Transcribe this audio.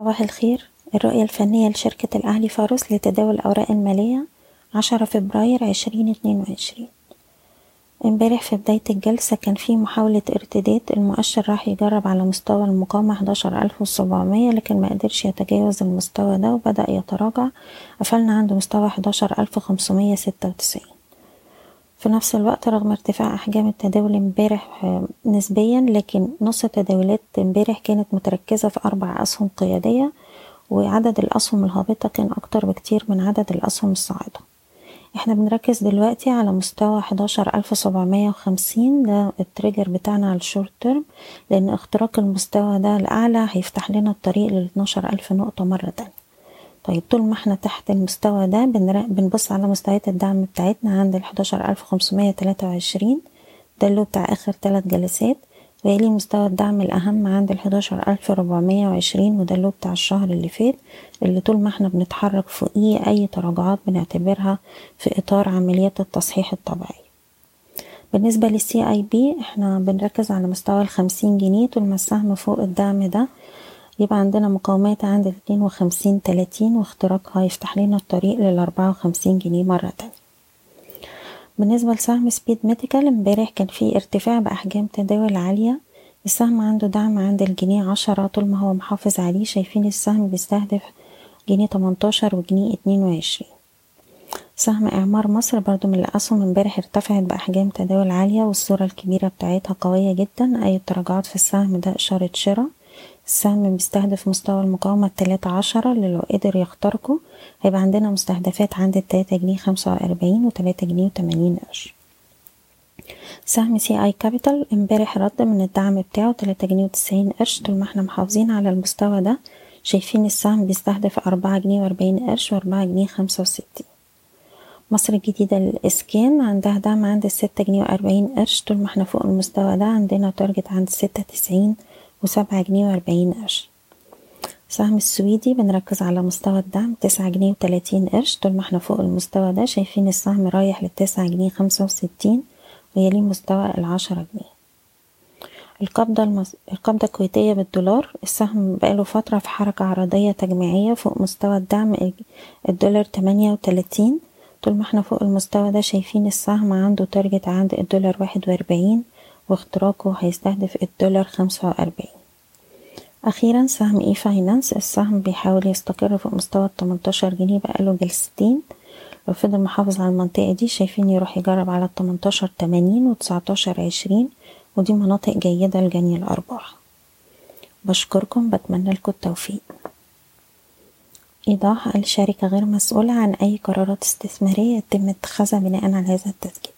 صباح الخير. الرؤية الفنية لشركة الأهلي فارس لتداول الأوراق المالية عشرة فبراير عشرين اتنين وعشرين. امبارح في بداية الجلسة كان في محاولة ارتداد المؤشر راح يجرب على مستوى المقاومة حداشر ألف وسبعمية لكن مقدرش يتجاوز المستوى ده وبدأ يتراجع. قفلنا عند مستوى حداشر ألف خمسمية ستة وتسعين. في نفس الوقت رغم ارتفاع أحجام التداول امبارح نسبيا لكن نص التداولات امبارح كانت متركزة في أربع أسهم قيادية وعدد الأسهم الهابطة كان أكتر بكتير من عدد الأسهم الصاعدة. إحنا بنركز دلوقتي على مستوى حداشر ألف سبعمية وخمسين. ده ال trigger بتاعنا على ال short term لأن اختراق المستوى ده لأعلى هيفتح لنا الطريق لاتناشر ألف نقطة مرة تانية. طيب طول ما إحنا تحت المستوى ده بنبص على مستويات الدعم بتاعتنا عند تلاتة وعشرين ده اللي بتاع آخر تلات جلسات ويلي مستوى الدعم الأهم عند ربعمية وعشرين وده اللي بتاع الشهر اللي فات اللي طول ما إحنا بنتحرك فوقيه أي تراجعات بنعتبرها في إطار عمليات التصحيح الطبيعي. بالنسبة للسي اي بي إحنا بنركز على مستوى الخمسين جنيه طول ما السهم فوق الدعم ده يبقى عندنا مقاومات عند الاتنين وخمسين تلاتين واختراقها يفتح لنا الطريق للأربعة وخمسين جنيه مرة تانية. بالنسبة لسهم Speed Medical امبارح كان في ارتفاع بأحجام تداول عالية. السهم عنده دعم عند الجنيه عشرة طول ما هو محافظ عليه. شايفين السهم بيستهدف جنيه تمنتاشر وجنيه اتنين وعشرين. سهم إعمار مصر برضو من الأسهم امبارح ارتفعت بأحجام تداول عالية والصورة الكبيرة بتاعتها قوية جدا. أي تراجعات في السهم ده إشارة شراء. السهم بيستهدف مستوى المقاومة التلاتة عشرة اللي لو قدر يخترقه هيبقى عندنا مستهدفات عند التلاتة جنيه خمسة وأربعين وتلاتة جنيه وتمانين قرش. سهم CI Capital امبارح رد من الدعم بتاعه تلاتة جنيه وتسعين قرش طول ما إحنا محافظين على المستوى ده شايفين السهم بيستهدف أربعة جنيه وأربعين قرش وأربعة جنيه خمسة وستين. مصر الجديدة للإسكان عندها دعم عند الستة جنيه وأربعين قرش طول ما إحنا فوق المستوى ده عندنا target عند ستة تسعين وسبعة جنيه وأربعين قرش. سهم السويدي بنركز على مستوى الدعم تسعة جنيه وتلاتين قرش. طول ما إحنا فوق المستوى ده شايفين السهم رايح للتسعة جنيه خمسة وستين ويليه مستوى العشرة جنيه. القبضة المس... القبضة الكويتية بالدولار. السهم بقاله فترة في حركة عرضية تجميعية فوق مستوى الدعم الدولار تمانية وتلاتين. طول ما إحنا فوق المستوى ده شايفين السهم عنده تارجت عند الدولار واحد وأربعين واختراقه هيستهدف الدولار خمسة وأربعين. أخيرا سهم e-finance السهم بيحاول يستقر فوق مستوى التمنتاشر جنيه بقاله جلستين. لو فضل محافظ على المنطقة دي شايفين يروح يجرب على التمنتاشر تمانين وتسعتاشر عشرين ودي مناطق جيدة لجني الأرباح. بشكركم بتمنى لكم التوفيق. إيضاح الشركة غير مسؤولة عن أي قرارات استثمارية يتم اتخاذها بناء على هذا التسجيل